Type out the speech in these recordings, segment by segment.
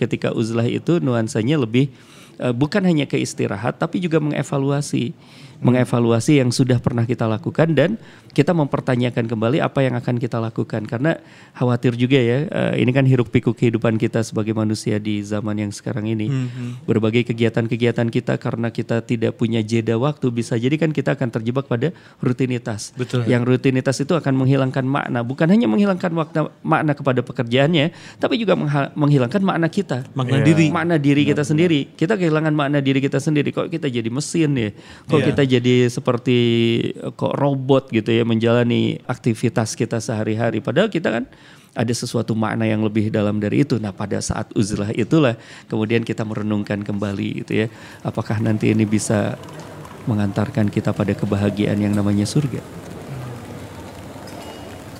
ketika uzlah itu nuansanya lebih uh, bukan hanya ke istirahat tapi juga mengevaluasi. Mengevaluasi yang sudah pernah kita lakukan dan kita mempertanyakan kembali apa yang akan kita lakukan. Karena khawatir juga ya uh, ini kan hiruk pikuk kehidupan kita sebagai manusia di zaman yang sekarang ini. Hmm. berbagai kegiatan-kegiatan kita karena kita tidak punya jeda waktu bisa jadi kan kita akan terjebak pada rutinitas. Betul. yang rutinitas itu akan menghilangkan makna. Bukan hanya menghilangkan makna makna kepada pekerjaannya tapi juga menghilangkan makna kita. Makna yeah. diri. Makna diri kita sendiri. kita kehilangan makna diri kita sendiri kok kita jadi mesin ya kok yeah. kita jadi seperti kok robot gitu ya menjalani aktivitas kita sehari-hari. Padahal kita kan ada sesuatu makna yang lebih dalam dari itu. Nah pada saat uzlah itulah kemudian kita merenungkan kembali gitu ya. Apakah nanti ini bisa mengantarkan kita pada kebahagiaan yang namanya surga.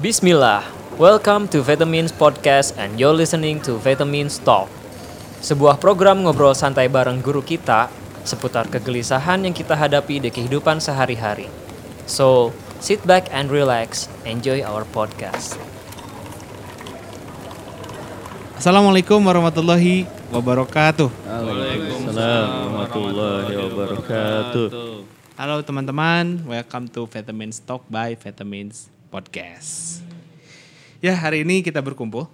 Bismillah, welcome to Vitamins Podcast and you're listening to Vitamins Talk. Sebuah program ngobrol santai bareng guru kita seputar kegelisahan yang kita hadapi di kehidupan sehari-hari. So, sit back and relax, enjoy our podcast. Assalamualaikum warahmatullahi wabarakatuh. Waalaikumsalam warahmatullahi wabarakatuh. Halo teman-teman, welcome to Vitamins Talk by Vitamins Podcast. Ya, hari ini kita berkumpul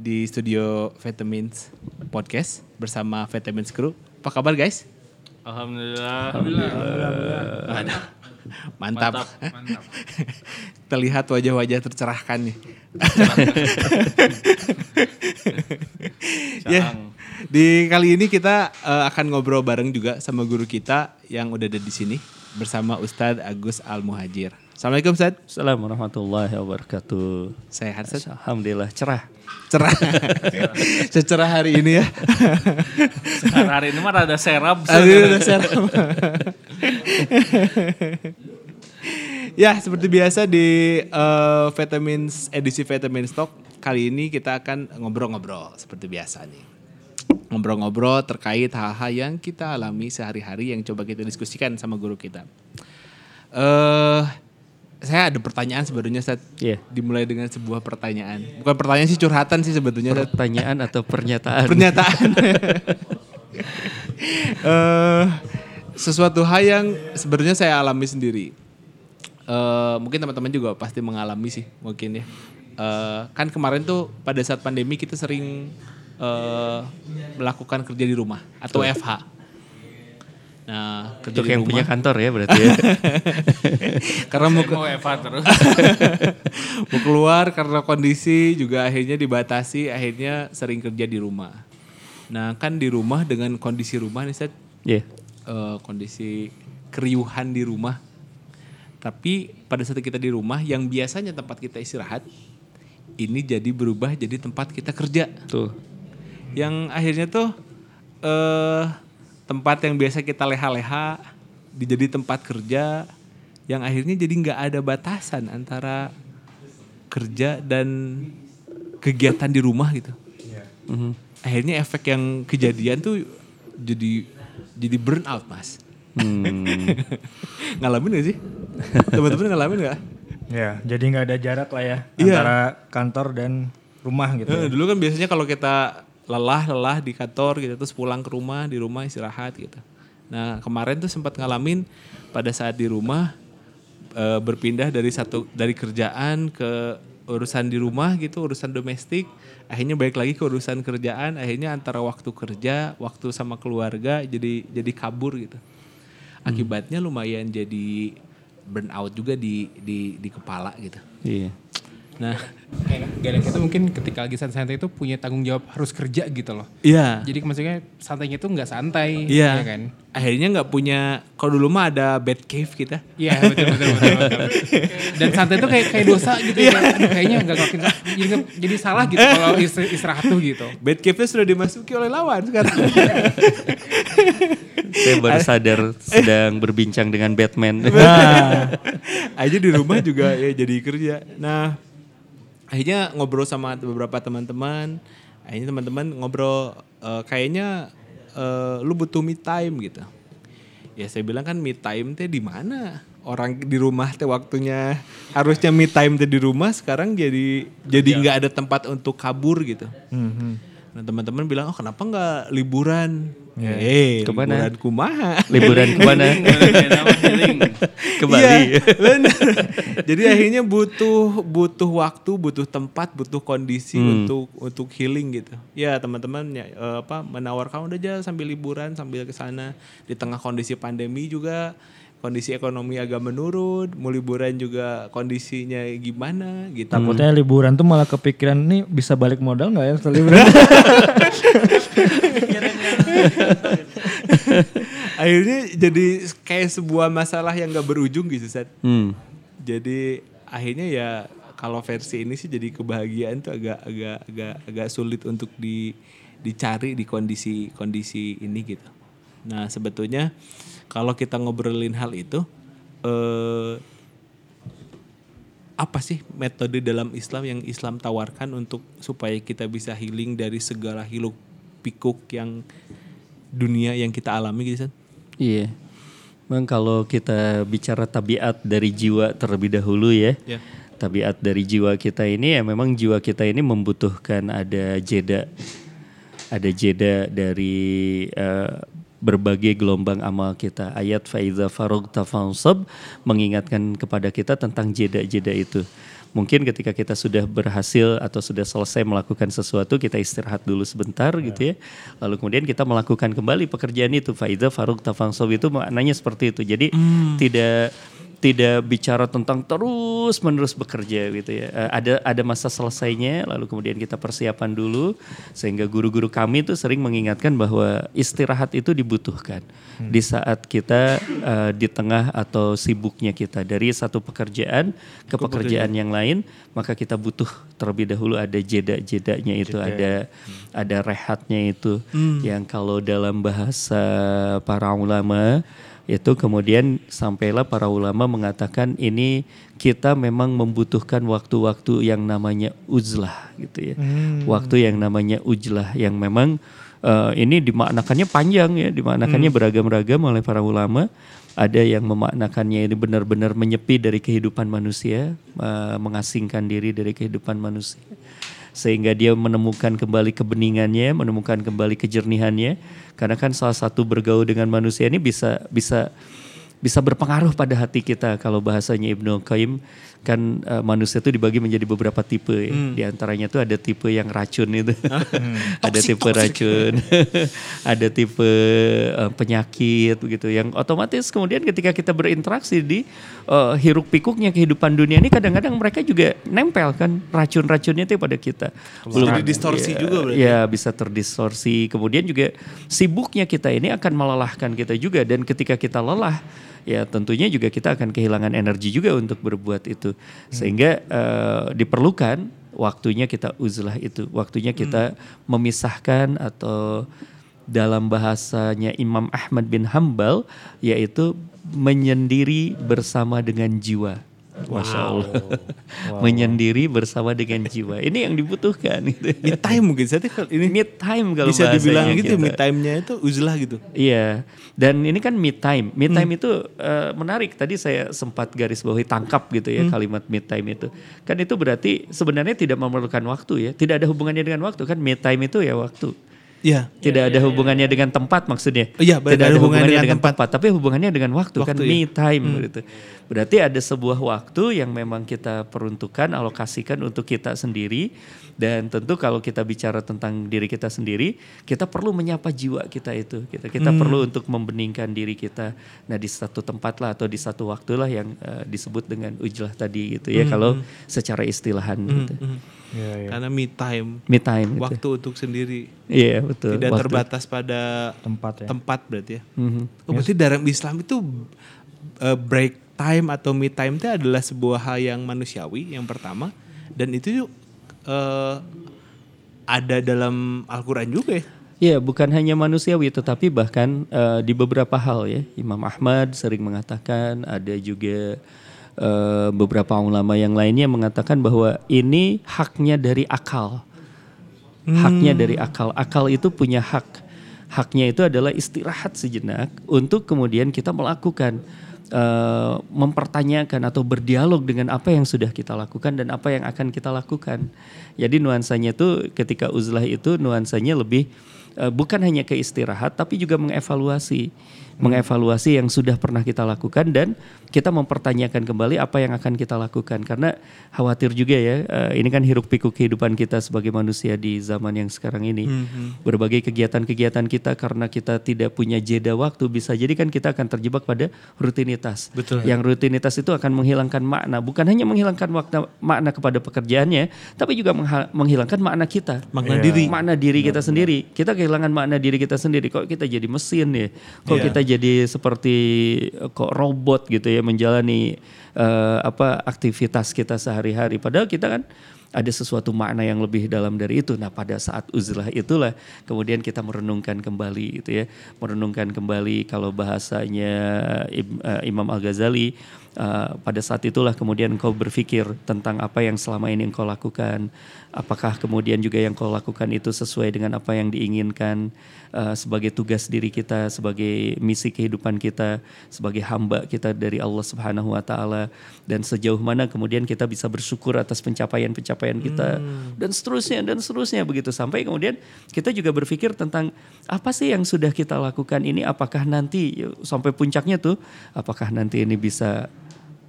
di studio Vitamins Podcast bersama Vitamins Crew. Apa kabar guys? Alhamdulillah. Alhamdulillah. Alhamdulillah. Mantap. Mantap. Mantap. Terlihat wajah-wajah tercerahkan nih. ya, di kali ini kita uh, akan ngobrol bareng juga sama guru kita yang udah ada di sini bersama Ustadz Agus Al Muhajir. Assalamualaikum Ustaz. Assalamualaikum warahmatullahi wabarakatuh. Sehat Ustaz? Alhamdulillah cerah. Cerah. Secerah hari ini ya. Sekarang hari ini mah ada serap. Hari ini ada serap. ya seperti biasa di uh, vitamins edisi vitamin stock kali ini kita akan ngobrol-ngobrol seperti biasa nih ngobrol-ngobrol terkait hal-hal yang kita alami sehari-hari yang coba kita diskusikan sama guru kita. uh, saya ada pertanyaan sebenarnya saat yeah. dimulai dengan sebuah pertanyaan. Bukan pertanyaan sih curhatan sih sebetulnya. Pertanyaan atau pernyataan? Pernyataan. uh, sesuatu hal yang sebenarnya saya alami sendiri. Uh, mungkin teman-teman juga pasti mengalami sih mungkin ya. Uh, kan kemarin tuh pada saat pandemi kita sering uh, melakukan kerja di rumah atau Betul. FH. Nah, kerja Untuk yang rumah. punya kantor ya berarti ya. karena mau mau Eva terus. mau keluar karena kondisi juga akhirnya dibatasi, akhirnya sering kerja di rumah. Nah, kan di rumah dengan kondisi rumah nih Set. Yeah. Uh, kondisi keriuhan di rumah. Tapi pada saat kita di rumah yang biasanya tempat kita istirahat ini jadi berubah jadi tempat kita kerja. Tuh. Yang akhirnya tuh eh uh, tempat yang biasa kita leha-leha dijadi tempat kerja yang akhirnya jadi nggak ada batasan antara kerja dan kegiatan di rumah gitu. Yeah. Mm-hmm. Akhirnya efek yang kejadian tuh jadi jadi burn out mas. Hmm. ngalamin gak sih? Teman-teman ngalamin gak? Ya, jadi nggak ada jarak lah ya yeah. antara kantor dan rumah gitu. Ya. Dulu kan biasanya kalau kita lelah-lelah di kantor gitu terus pulang ke rumah di rumah istirahat gitu. Nah kemarin tuh sempat ngalamin pada saat di rumah e, berpindah dari satu dari kerjaan ke urusan di rumah gitu urusan domestik akhirnya balik lagi ke urusan kerjaan akhirnya antara waktu kerja waktu sama keluarga jadi jadi kabur gitu. Akibatnya lumayan jadi burn out juga di di di kepala gitu. Iya Nah, Gak itu mungkin ketika lagi santai itu punya tanggung jawab harus kerja gitu loh. Iya. Jadi maksudnya santainya itu nggak santai. Iya ya kan. Akhirnya nggak punya. Kalau dulu mah ada bed cave kita. Iya betul betul betul. betul. Dan santai itu kayak kayak dosa gitu ya. Kayaknya nggak ngelakuin jadi, jadi salah gitu kalau istirahat tuh gitu. Bed cave sudah dimasuki oleh lawan sekarang. Saya baru sadar sedang berbincang dengan Batman. Nah, aja di rumah juga ya jadi kerja. Nah, akhirnya ngobrol sama beberapa teman-teman akhirnya teman-teman ngobrol uh, kayaknya uh, lu butuh me time gitu ya saya bilang kan me time teh di mana orang di rumah teh waktunya harusnya me time teh di rumah sekarang jadi jadi iya. nggak ada tempat untuk kabur gitu mm-hmm. Nah teman-teman bilang oh kenapa nggak liburan? Eh Ke mana? liburan kumaha? Liburan ke mana? Ke Bali. Iya, bener. Jadi akhirnya butuh butuh waktu, butuh tempat, butuh kondisi Hmm. untuk untuk healing gitu. Ya teman-teman ya eh, apa menawarkan udah aja sambil liburan sambil ke sana di tengah kondisi pandemi juga kondisi ekonomi agak menurun, mau liburan juga kondisinya gimana gitu. Takutnya liburan tuh malah kepikiran nih bisa balik modal nggak ya setelah liburan? Akhirnya jadi kayak sebuah masalah yang gak berujung gitu, Sat. Hmm. Jadi akhirnya ya kalau versi ini sih jadi kebahagiaan tuh agak agak agak agak sulit untuk di dicari di kondisi kondisi ini gitu. Nah sebetulnya kalau kita ngobrolin hal itu eh, apa sih metode dalam Islam yang Islam tawarkan untuk supaya kita bisa healing dari segala hiluk pikuk yang dunia yang kita alami gitu San? Iya. Memang kalau kita bicara tabiat dari jiwa terlebih dahulu ya. Ya. Tabiat dari jiwa kita ini ya memang jiwa kita ini membutuhkan ada jeda. Ada jeda dari eh, berbagai gelombang amal kita. Ayat faiza farogta fansab mengingatkan kepada kita tentang jeda-jeda itu. Mungkin ketika kita sudah berhasil atau sudah selesai melakukan sesuatu, kita istirahat dulu sebentar gitu ya. Lalu kemudian kita melakukan kembali pekerjaan itu. Faiza farogta fansab itu maknanya seperti itu. Jadi tidak tidak bicara tentang terus menerus bekerja gitu ya. Eh, ada ada masa selesainya lalu kemudian kita persiapan dulu. Sehingga guru-guru kami itu sering mengingatkan bahwa istirahat itu dibutuhkan. Di saat kita eh, di tengah atau sibuknya kita. Dari satu pekerjaan ke pekerjaan yang lain maka kita butuh terlebih dahulu ada jeda-jedanya itu ada ada rehatnya itu. Yang kalau dalam bahasa para ulama itu kemudian sampailah para ulama mengatakan ini kita memang membutuhkan waktu-waktu yang namanya uzlah gitu ya. Waktu yang namanya ujlah yang memang eh, ini dimaknakannya panjang ya, dimaknakannya beragam-ragam oleh para ulama. Ada yang memaknakannya ini benar-benar menyepi dari kehidupan manusia, eh, mengasingkan diri dari kehidupan manusia sehingga dia menemukan kembali kebeningannya, menemukan kembali kejernihannya. Karena kan salah satu bergaul dengan manusia ini bisa bisa bisa berpengaruh pada hati kita. Kalau bahasanya Ibnu Qayyim kan eh, manusia itu dibagi menjadi beberapa tipe ya. Di antaranya tuh ada tipe yang racun itu. ada tipe racun. ada tipe eh, penyakit begitu yang otomatis kemudian ketika kita berinteraksi di eh, hiruk pikuknya kehidupan dunia ini kadang-kadang mereka juga nempel kan racun-racunnya itu pada kita. Belum didistorsi Iya, juga berarti. Ya bisa terdistorsi. Kemudian juga sibuknya kita ini akan melelahkan kita juga dan ketika kita lelah ya tentunya juga kita akan kehilangan energi juga untuk berbuat itu. Sehingga eh, diperlukan waktunya kita uzlah itu, waktunya kita memisahkan atau dalam bahasanya Imam Ahmad bin Hambal yaitu menyendiri bersama dengan jiwa. Masya Allah. menyendiri bersama dengan jiwa. Ini yang dibutuhkan. Gitu. Me time mungkin saya ini Mid time kalau bisa dibilang gitu kita. me time-nya itu uzlah gitu. Iya, dan ini kan mid time. Mid Hmm. time itu eh, menarik. Tadi saya sempat garis bawahi tangkap gitu Hmm. ya kalimat mid time itu. Kan itu berarti sebenarnya tidak memerlukan waktu ya. Tidak ada hubungannya dengan waktu kan mid time itu ya waktu. Iya. Tidak ada hubungannya dengan tempat maksudnya. Iya, tidak ada hubungannya dengan, tempat. tempat. tapi hubungannya dengan waktu, kan Waktu, me ya. time gitu. Berarti ada sebuah waktu yang memang kita peruntukkan, alokasikan untuk kita sendiri dan tentu kalau kita bicara tentang diri kita sendiri, kita perlu menyapa jiwa kita itu. Kita kita perlu untuk membeningkan diri kita. Nah, di satu tempat lah atau di satu waktu lah yang eh, disebut dengan ujlah tadi gitu ya kalau secara istilahan gitu. Karena me time, Me time gitu. waktu untuk sendiri. Iya, betul. Tidak Waktu. terbatas pada Tempat ya. tempat berarti ya. Mhm. Oh, berarti dalam Islam itu uh, break time atau me time itu adalah sebuah hal yang manusiawi yang pertama dan itu uh, ada dalam Al-Qur'an juga ya. Iya, bukan hanya manusiawi tetapi bahkan eh, di beberapa hal ya. Imam Ahmad sering mengatakan, ada juga eh, beberapa ulama yang lainnya mengatakan bahwa ini haknya dari akal. Haknya dari akal. Akal itu punya hak. Haknya itu adalah istirahat sejenak untuk kemudian kita melakukan. eh, mempertanyakan atau berdialog dengan apa yang sudah kita lakukan dan apa yang akan kita lakukan. Jadi nuansanya itu ketika uzlah itu nuansanya lebih eh, bukan hanya ke istirahat tapi juga mengevaluasi mengevaluasi yang sudah pernah kita lakukan dan kita mempertanyakan kembali apa yang akan kita lakukan karena khawatir juga ya eh, ini kan hiruk pikuk kehidupan kita sebagai manusia di zaman yang sekarang ini berbagai kegiatan-kegiatan kita karena kita tidak punya jeda waktu bisa jadi kan kita akan terjebak pada rutinitas Betul. yang rutinitas itu akan menghilangkan makna bukan hanya menghilangkan makna makna kepada pekerjaannya tapi juga menghilangkan makna kita Makna diri. makna diri kita sendiri. Kita kehilangan makna diri kita sendiri. Kok kita jadi mesin ya? Kok Iya. kita jadi seperti eh, kok robot gitu ya menjalani eh, apa aktivitas kita sehari-hari. Padahal kita kan ada sesuatu makna yang lebih dalam dari itu. Nah, pada saat uzlah itulah kemudian kita merenungkan kembali gitu ya. Merenungkan kembali kalau bahasanya eh, Imam Al-Ghazali Uh, pada saat itulah kemudian engkau berpikir tentang apa yang selama ini engkau lakukan. Apakah kemudian juga yang kau lakukan itu sesuai dengan apa yang diinginkan uh, sebagai tugas diri kita, sebagai misi kehidupan kita, sebagai hamba kita dari Allah Subhanahu wa taala? Dan sejauh mana kemudian kita bisa bersyukur atas pencapaian-pencapaian kita dan seterusnya dan seterusnya begitu. Sampai kemudian kita juga berpikir tentang apa sih yang sudah kita lakukan ini? Apakah nanti sampai puncaknya tuh apakah nanti ini bisa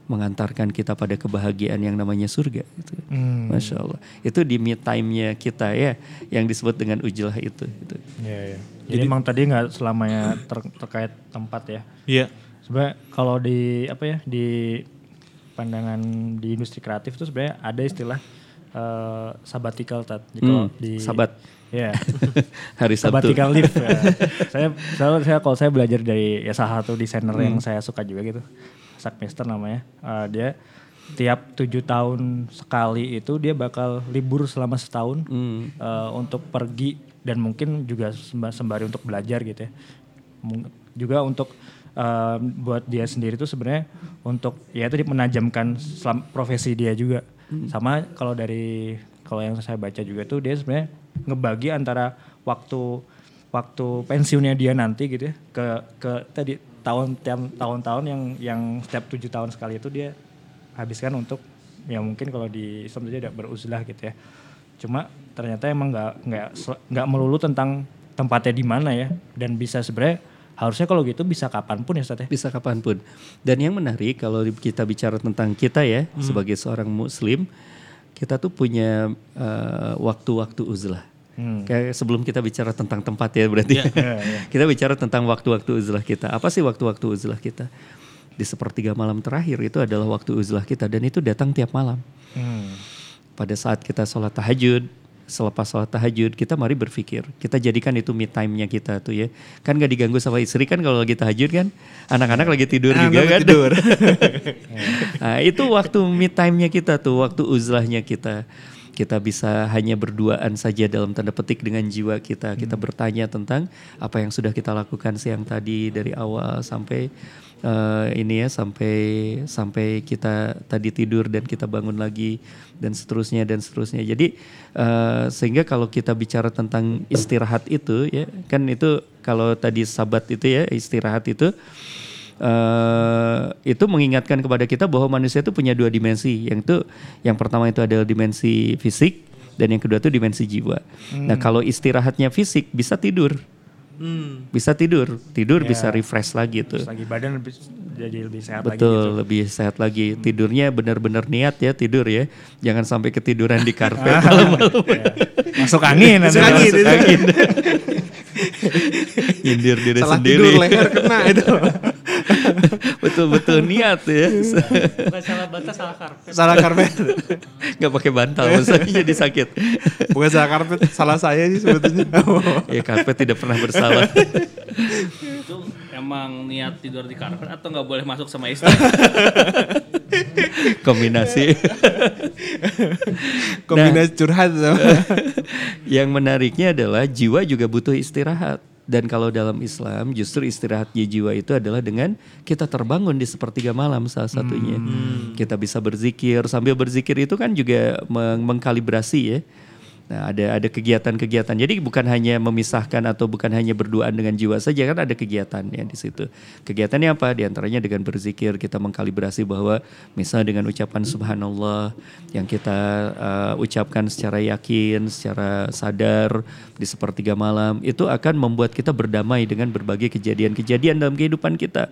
mengantarkan kita pada kebahagiaan yang namanya surga gitu. Masya Allah. Itu di me time-nya kita ya yang disebut dengan ujlah itu gitu. Iya, iya. Jadi, emang tadi nggak selamanya ter- terkait tempat ya. Iya. Sebenarnya kalau di apa ya di pandangan di industri kreatif itu sebenarnya ada istilah eh, sabbatical tat. Jadi kalau Hmm, di sabat. Ya. Hari Sabtu. sabbatical leave. ya. saya, saya saya kalau saya belajar dari ya salah satu desainer yang saya suka juga gitu. Zak Mister namanya. Eh, dia tiap tujuh tahun sekali itu dia bakal libur selama setahun Hmm. eh, untuk pergi dan mungkin juga semba- sembari untuk belajar gitu ya. Juga untuk eh, buat dia sendiri tuh sebenarnya untuk ya itu menajamkan selam- profesi dia juga. Sama kalau dari kalau yang saya baca juga tuh dia sebenarnya ngebagi antara waktu waktu pensiunnya dia nanti gitu ya ke ke tadi tahun tiap tahun-tahun yang yang setiap tujuh tahun sekali itu dia habiskan untuk ya mungkin kalau di Islam itu tidak beruzlah gitu ya. Cuma ternyata emang nggak nggak nggak melulu tentang tempatnya di mana ya dan bisa sebenarnya harusnya kalau gitu bisa kapan pun ya Ustaz ya. Bisa kapan pun. Dan yang menarik kalau kita bicara tentang kita ya sebagai seorang muslim, kita tuh punya eh, waktu-waktu uzlah. Kayak sebelum kita bicara tentang tempat ya berarti. kita bicara tentang waktu-waktu uzlah kita. Apa sih waktu-waktu uzlah kita? Di sepertiga malam terakhir itu adalah waktu uzlah kita dan itu datang tiap malam. Pada saat kita sholat tahajud, selepas sholat tahajud kita mari berpikir kita jadikan itu me time-nya kita tuh ya kan gak diganggu sama istri kan kalau lagi tahajud kan anak-anak lagi tidur juga kan tidur. nah, itu waktu me time-nya kita tuh, waktu uzlahnya kita. Kita bisa hanya berduaan saja dalam tanda petik dengan jiwa kita. Kita bertanya tentang apa yang sudah kita lakukan siang tadi dari awal sampai eh, ini ya sampai sampai kita tadi tidur dan kita bangun lagi dan seterusnya dan seterusnya. Jadi eh, sehingga kalau kita bicara tentang istirahat itu ya kan itu kalau tadi sabat itu ya istirahat itu eh itu mengingatkan kepada kita bahwa manusia itu punya dua dimensi. Yang itu yang pertama itu adalah dimensi fisik dan yang kedua itu dimensi jiwa. Nah, kalau istirahatnya fisik bisa tidur. Bisa tidur, tidur bisa refresh lagi. Terus lagi badan lebih, jadi lebih sehat lagi Betul, gitu. lebih sehat lagi. Tidurnya benar-benar niat ya tidur ya. Jangan sampai ketiduran di karpet malam-malam. Masuk angin nanti. Masuk angin. Masuk angin. Nyindir diri Salah sendiri. tidur leher kena itu. Betul-betul niat ya. Bukan salah batas, salah karpet. salah karpet. Nggak pakai bantal maksudnya jadi sakit. Bukan salah karpet, salah saya sih sebetulnya. ya karpet tidak pernah bersalah. Emang niat tidur di karpet atau nggak boleh masuk sama istri? Kombinasi. Kombinasi curhat sama. Yang menariknya adalah jiwa juga butuh istirahat. Dan kalau dalam Islam justru istirahatnya jiwa itu adalah dengan kita terbangun di sepertiga malam salah satunya. Kita bisa berzikir. Sambil berzikir itu kan juga meng- mengkalibrasi ya. Nah, ada ada kegiatan-kegiatan. Jadi bukan hanya memisahkan atau bukan hanya berduaan dengan jiwa saja kan ada kegiatannya di situ. Kegiatannya apa? Di antaranya dengan berzikir kita mengkalibrasi bahwa misalnya dengan ucapan subhanallah yang kita uh, ucapkan secara yakin, secara sadar di sepertiga malam itu akan membuat kita berdamai dengan berbagai kejadian-kejadian dalam kehidupan kita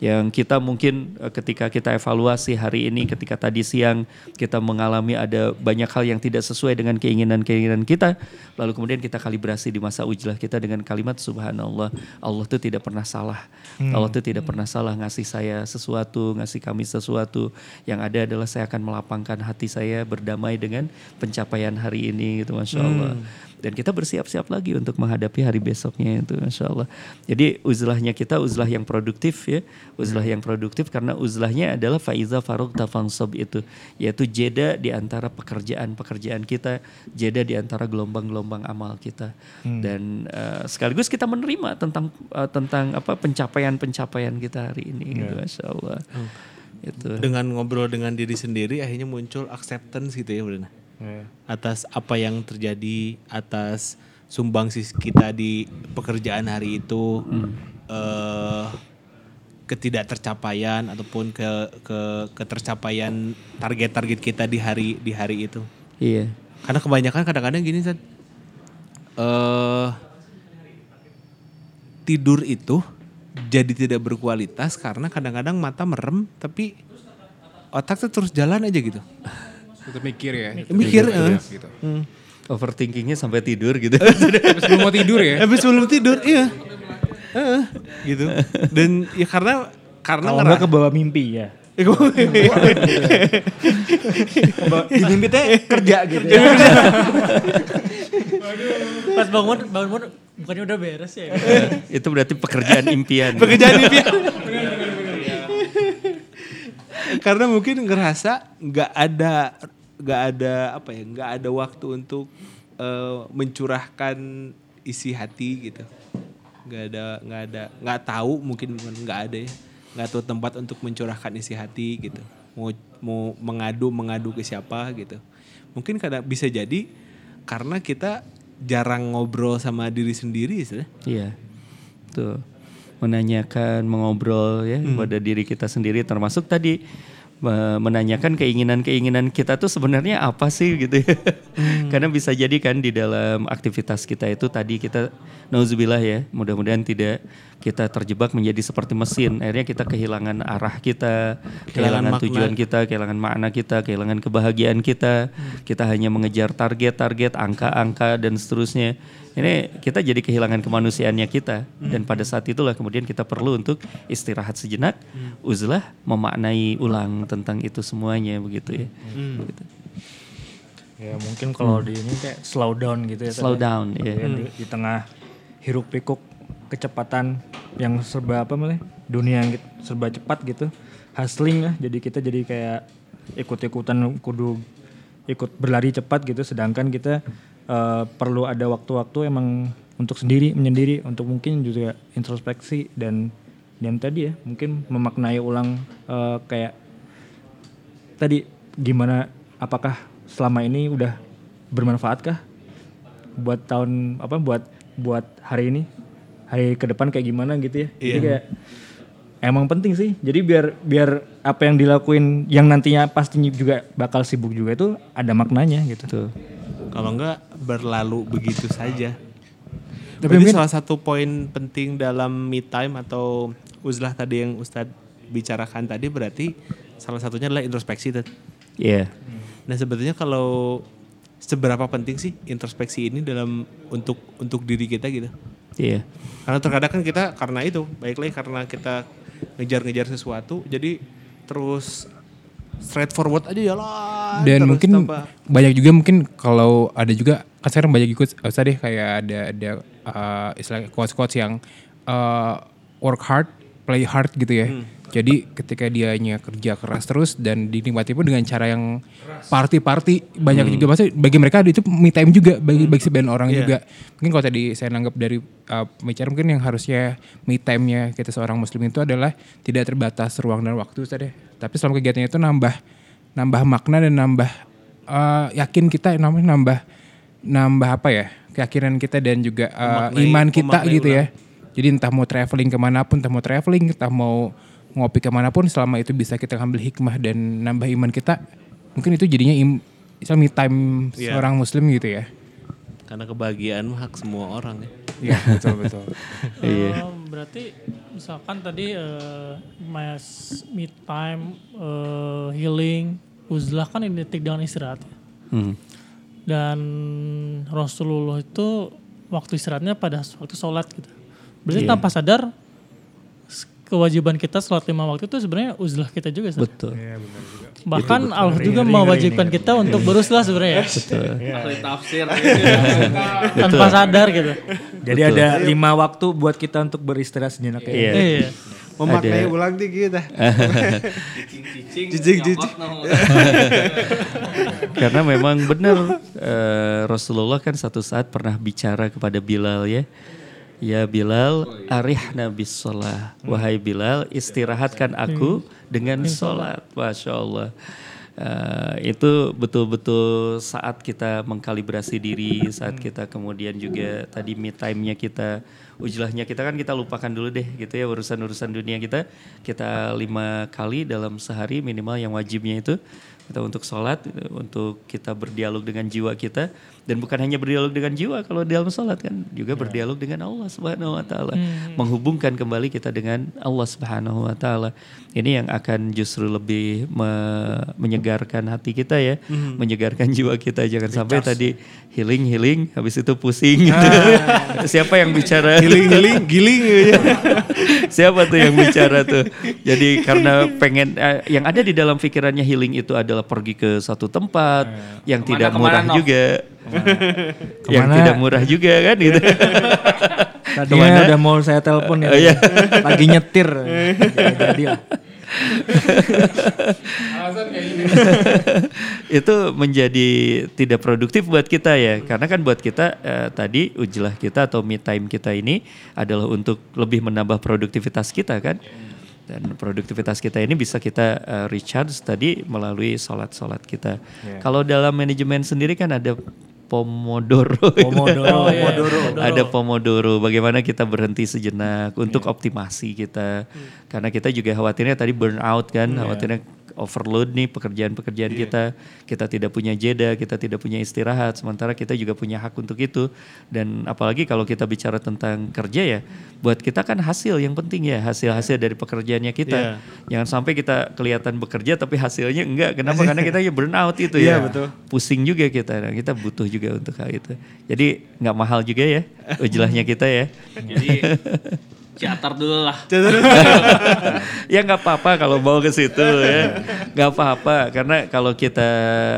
yang kita mungkin eh, ketika kita evaluasi hari ini ketika tadi siang kita mengalami ada banyak hal yang tidak sesuai dengan keinginan-keinginan kita lalu kemudian kita kalibrasi di masa ujlah kita dengan kalimat subhanallah Allah itu tidak pernah salah. Allah itu tidak pernah salah ngasih saya sesuatu ngasih kami sesuatu. Yang ada adalah saya akan melapangkan hati saya berdamai dengan pencapaian hari ini gitu masya Allah dan kita bersiap-siap lagi untuk menghadapi hari besoknya itu Masya Allah. Jadi uzlahnya kita uzlah yang produktif ya, uzlah yang produktif karena uzlahnya adalah faiza faruk tafansab itu, yaitu jeda di antara pekerjaan-pekerjaan kita, jeda di antara gelombang-gelombang amal kita, dan uh, sekaligus kita menerima tentang uh, tentang apa pencapaian-pencapaian kita hari ini, gitu, Masya Allah. Itu. Dengan ngobrol dengan diri sendiri akhirnya muncul acceptance gitu ya Bruna. Atas apa yang terjadi, atas sumbangsi kita di pekerjaan hari itu, eh, ketidaktercapaian ataupun ke ke ketercapaian target-target kita di hari di hari itu. Iya. Karena kebanyakan kadang-kadang gini San. Eh tidur itu jadi tidak berkualitas karena kadang-kadang mata merem tapi otak tuh terus jalan aja gitu. Tetap mikir ya. tetap Mikir, mikir, eh. gitu. Overthinkingnya sampai tidur gitu. Tapi sebelum mau tidur ya. Habis sebelum tidur, iya. Heeh, gitu. Dan ya karena karena Kalau nggak ke bawah mimpi ya. Di mimpi teh kerja gitu ya. Pas bangun, bangun bukannya udah beres ya? itu berarti pekerjaan impian. pekerjaan impian. karena mungkin ngerasa nggak ada nggak ada apa ya nggak ada waktu untuk eh, mencurahkan isi hati gitu nggak ada nggak ada nggak tahu mungkin nggak ada ya nggak tahu tempat untuk mencurahkan isi hati gitu mau mau mengadu mengadu ke siapa gitu mungkin kadang bisa jadi karena kita jarang ngobrol sama diri sendiri sih Iya. Tuh. Menanyakan, mengobrol ya pada diri kita sendiri termasuk tadi me- menanyakan keinginan-keinginan kita tuh sebenarnya apa sih gitu ya. Karena bisa jadi kan di dalam aktivitas kita itu tadi kita nauzubillah ya, mudah-mudahan tidak kita terjebak menjadi seperti mesin. Akhirnya kita kehilangan arah kita, Kehilangan kehilangan makna. tujuan kita, kehilangan makna kita, kehilangan kebahagiaan kita. Kita hanya mengejar target-target, angka-angka dan seterusnya. Ini kita jadi kehilangan kemanusiaannya kita dan pada saat itulah kemudian kita perlu untuk istirahat sejenak, uzlah memaknai ulang tentang itu semuanya begitu ya. Begitu. Ya mungkin kalau di ini kayak slow down gitu ya. Slow Teh. down, ya. Ya, di, di tengah hiruk pikuk kecepatan yang serba apa malah dunia yang serba cepat gitu. Hustling lah jadi kita jadi kayak ikut-ikutan kudu ikut berlari cepat gitu sedangkan kita eh, perlu ada waktu-waktu emang untuk sendiri menyendiri untuk mungkin juga introspeksi dan dan tadi ya mungkin memaknai ulang eh, kayak tadi gimana apakah selama ini udah bermanfaatkah buat tahun apa buat buat hari ini? Hari ke depan kayak gimana gitu ya? Jadi kayak emang penting sih. Jadi biar biar apa yang dilakuin yang nantinya pasti juga bakal sibuk juga itu ada maknanya gitu. Tuh. Kalau enggak berlalu begitu saja. Tapi mungkin- salah satu poin penting dalam me time atau uzlah tadi yang Ustadz bicarakan tadi berarti salah satunya adalah introspeksi. Iya. Nah sebetulnya kalau seberapa penting sih introspeksi ini dalam untuk untuk diri kita gitu? Iya. Karena terkadang kan kita karena itu, baik lagi karena kita ngejar-ngejar sesuatu, jadi terus straightforward aja jalan. Dan terus mungkin tanpa- banyak juga mungkin kalau ada juga kan sekarang banyak ikut usah deh kayak ada ada uh, istilah quotes quotes yang uh, work hard, play hard gitu ya. Jadi ketika dianya kerja keras terus dan dinikmati pun dengan cara yang party-party banyak juga pasti bagi mereka itu me time juga bagi bagi sebagian orang Iya. juga. Mungkin kalau tadi saya nanggap dari uh, pembicara mungkin yang harusnya me time-nya kita seorang muslim itu adalah tidak terbatas ruang dan waktu Ustaz ya. Tapi selama kegiatannya itu nambah nambah makna dan nambah uh, yakin kita namanya nambah nambah apa ya keyakinan kita dan juga uh, Memaknai- iman kita gitu ya. Jadi entah mau traveling ke mana pun, entah mau traveling, entah mau ngopi ke mana pun, selama itu bisa kita ambil hikmah dan nambah iman kita, mungkin itu jadinya im, me time Iya. seorang muslim gitu ya. Karena kebahagiaan mah hak semua orang ya. Iya betul betul. Iya. Eh, berarti misalkan tadi eh, mas me time, eh, healing, uzlah kan identik dengan istirahat. ya. Hmm. Dan Rasulullah itu waktu istirahatnya pada waktu sholat gitu. Berarti Iya. tanpa sadar kewajiban kita sholat lima waktu itu sebenarnya uzlah kita juga. Sar. Betul. Bahkan Allah juga mewajibkan kita untuk beruzlah sebenarnya ya. Ahli tafsir. tanpa sadar gitu. Jadi ada lima waktu buat kita untuk beristirahat sejenak ya. Iya. Iya. Memaknai Ada- ulang dikit dah. Cicing, Jijik, jijik. nyokot, no. Karena memang benar eh, Rasulullah kan satu saat pernah bicara kepada Bilal ya. Ya Bilal, arihna bis sholah. Wahai Bilal, istirahatkan aku dengan sholat. Masya Allah. Eh, itu betul-betul saat kita mengkalibrasi diri, saat kita kemudian juga tadi me time-nya kita, ujlahnya kita kan kita lupakan dulu deh gitu ya urusan-urusan dunia kita. Kita lima kali dalam sehari minimal yang wajibnya itu kita untuk sholat, untuk kita berdialog dengan jiwa kita dan bukan hanya berdialog dengan jiwa kalau dalam sholat kan juga berdialog dengan Allah Subhanahu Wa Taala, menghubungkan kembali kita dengan Allah Subhanahu Wa Taala. Ini yang akan justru lebih me- menyegarkan hati kita ya, menyegarkan jiwa kita. Jangan sampai tadi healing healing, habis itu pusing. gitu. Siapa yang bicara? Giling, giling, giling. gitu. Siapa tuh yang bicara tuh? Jadi karena pengen eh, yang ada di dalam pikirannya healing itu adalah pergi ke satu tempat yang Ke mana, tidak ke mana, murah Nov? juga. yang Ke mana? tidak murah juga kan gitu. Tadinya udah mau saya telepon ya. Iya. Lagi nyetir. Jadi, lah. itu menjadi tidak produktif buat kita ya karena kan buat kita eh, tadi ujlah kita atau me time kita ini adalah untuk lebih menambah produktivitas kita kan dan produktivitas kita ini bisa kita eh, recharge tadi melalui sholat-sholat kita kalau dalam manajemen sendiri kan ada Pomodoro. Pomodoro. Ada Pomodoro. Bagaimana kita berhenti sejenak untuk optimasi kita. Karena kita juga khawatirnya tadi burnout kan, khawatirnya overload nih pekerjaan-pekerjaan kita. Kita tidak punya jeda, kita tidak punya istirahat. Sementara kita juga punya hak untuk itu. Dan apalagi kalau kita bicara tentang kerja ya, buat kita kan hasil yang penting ya, hasil-hasil dari pekerjaannya kita. Jangan sampai kita kelihatan bekerja tapi hasilnya enggak. Kenapa? Karena kita ya burnout itu ya. Iya, betul. Pusing juga kita. Nah, kita butuh juga untuk hal itu. Jadi nggak mahal juga ya ujlahnya kita ya. Jadi ciatar dulu lah. ya nggak apa-apa kalau mau ke situ ya. Nggak apa-apa karena kalau kita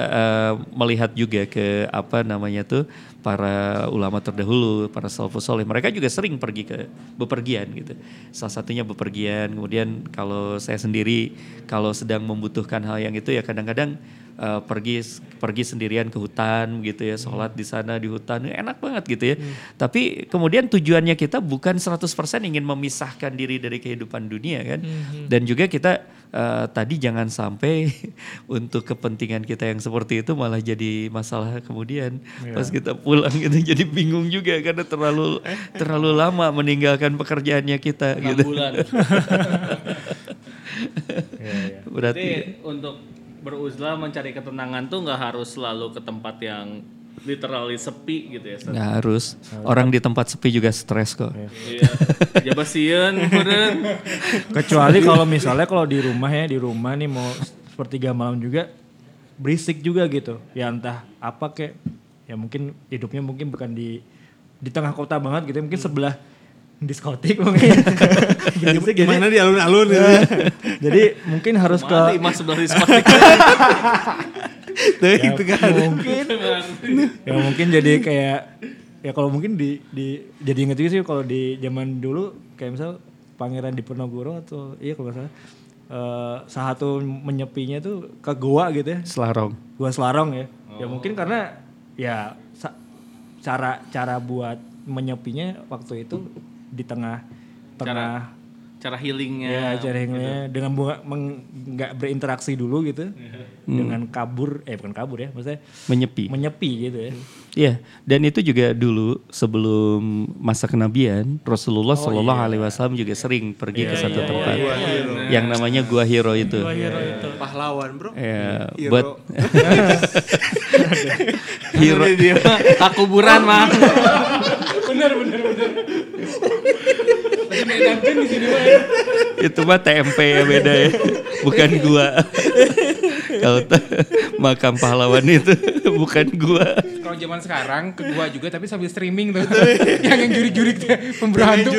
eh, melihat juga ke apa namanya tuh para ulama terdahulu para salafus soleh mereka juga sering pergi ke bepergian gitu. Salah satunya bepergian kemudian kalau saya sendiri kalau sedang membutuhkan hal yang itu ya kadang-kadang eh, pergi pergi sendirian ke hutan gitu ya sholat di sana di hutan enak banget gitu ya. Tapi kemudian tujuannya kita bukan 100% ingin memisahkan diri dari kehidupan dunia kan. Dan juga kita eh, tadi jangan sampai untuk kepentingan kita yang seperti itu malah jadi masalah kemudian. Pas kita pulang gitu jadi bingung juga karena terlalu terlalu lama meninggalkan pekerjaannya kita gitu. bulan. berarti Jadi untuk beruzlah mencari ketenangan tuh nggak harus selalu ke tempat yang literally sepi gitu ya. Nggak harus orang di tempat sepi juga stres kok Iya. Jabasian meureun. Kecuali kalau misalnya kalau di rumah ya, di rumah nih mau sepertiga malam juga berisik juga gitu. Ya entah apa kek. Ya mungkin hidupnya mungkin bukan di di tengah kota banget gitu, mungkin sebelah diskotik mungkin. berisik jadi, Gimana di alun-alun gitu ya. jadi mungkin harus ke Mana imah sebelah diskotik. Tuh, itu kan. mungkin ya mungkin jadi kayak ya kalau mungkin di di jadi inget juga sih kalau di zaman dulu kayak misal Pangeran Diponegoro atau iya kalau salah eh, salah satu menyepinya tuh ke goa gitu ya selarong gua Selarong ya ya mungkin karena ya cara cara buat menyepinya waktu itu di tengah tengah cara healingnya. ya cara healingnya dengan bunga meng- nggak berinteraksi dulu gitu dengan kabur eh bukan kabur ya maksudnya Menyepi. menyepi gitu ya Iya, dan itu juga dulu sebelum masa kenabian Rasulullah Shallallahu Alaihi Wasallam juga sering pergi ke satu tempat yang namanya Gua Hiro itu. Pahlawan bro. Ya, Hero. buat Hero dia mah kuburan mah. Itu mah TMP ya beda ya, bukan gua. Kalau t- makam pahlawan itu bukan gua. Kalau zaman sekarang ke gua juga tapi sambil streaming tuh. yang yang jurik-jurik tuh pemburu hantu.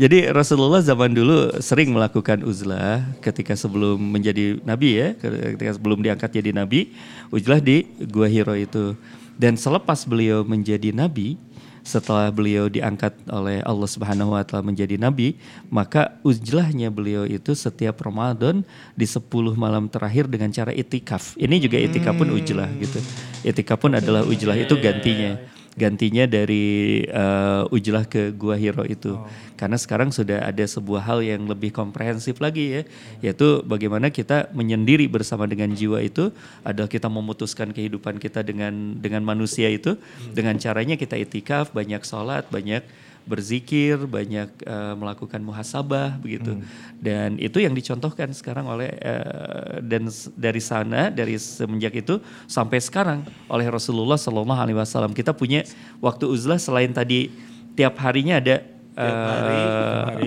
Jadi Rasulullah zaman dulu sering melakukan uzlah ketika sebelum menjadi nabi ya, ketika sebelum diangkat jadi nabi, uzlah di Gua Hiro itu. Dan selepas beliau menjadi nabi, setelah beliau diangkat oleh Allah Subhanahu wa taala menjadi nabi, maka uzlahnya beliau itu setiap Ramadan di 10 malam terakhir dengan cara itikaf. Ini juga itikaf pun uzlah gitu. Itikaf pun adalah uzlah itu gantinya gantinya dari uh, ujlah ke Gua Hiro itu. Karena sekarang sudah ada sebuah hal yang lebih komprehensif lagi ya, yaitu bagaimana kita menyendiri bersama dengan jiwa itu adalah kita memutuskan kehidupan kita dengan dengan manusia itu dengan caranya kita itikaf, banyak sholat, banyak berzikir, banyak uh, melakukan muhasabah begitu. Dan itu yang dicontohkan sekarang oleh uh, dan dari sana dari semenjak itu sampai sekarang oleh Rasulullah Shallallahu alaihi wasallam. Kita punya waktu uzlah selain tadi tiap harinya ada uh,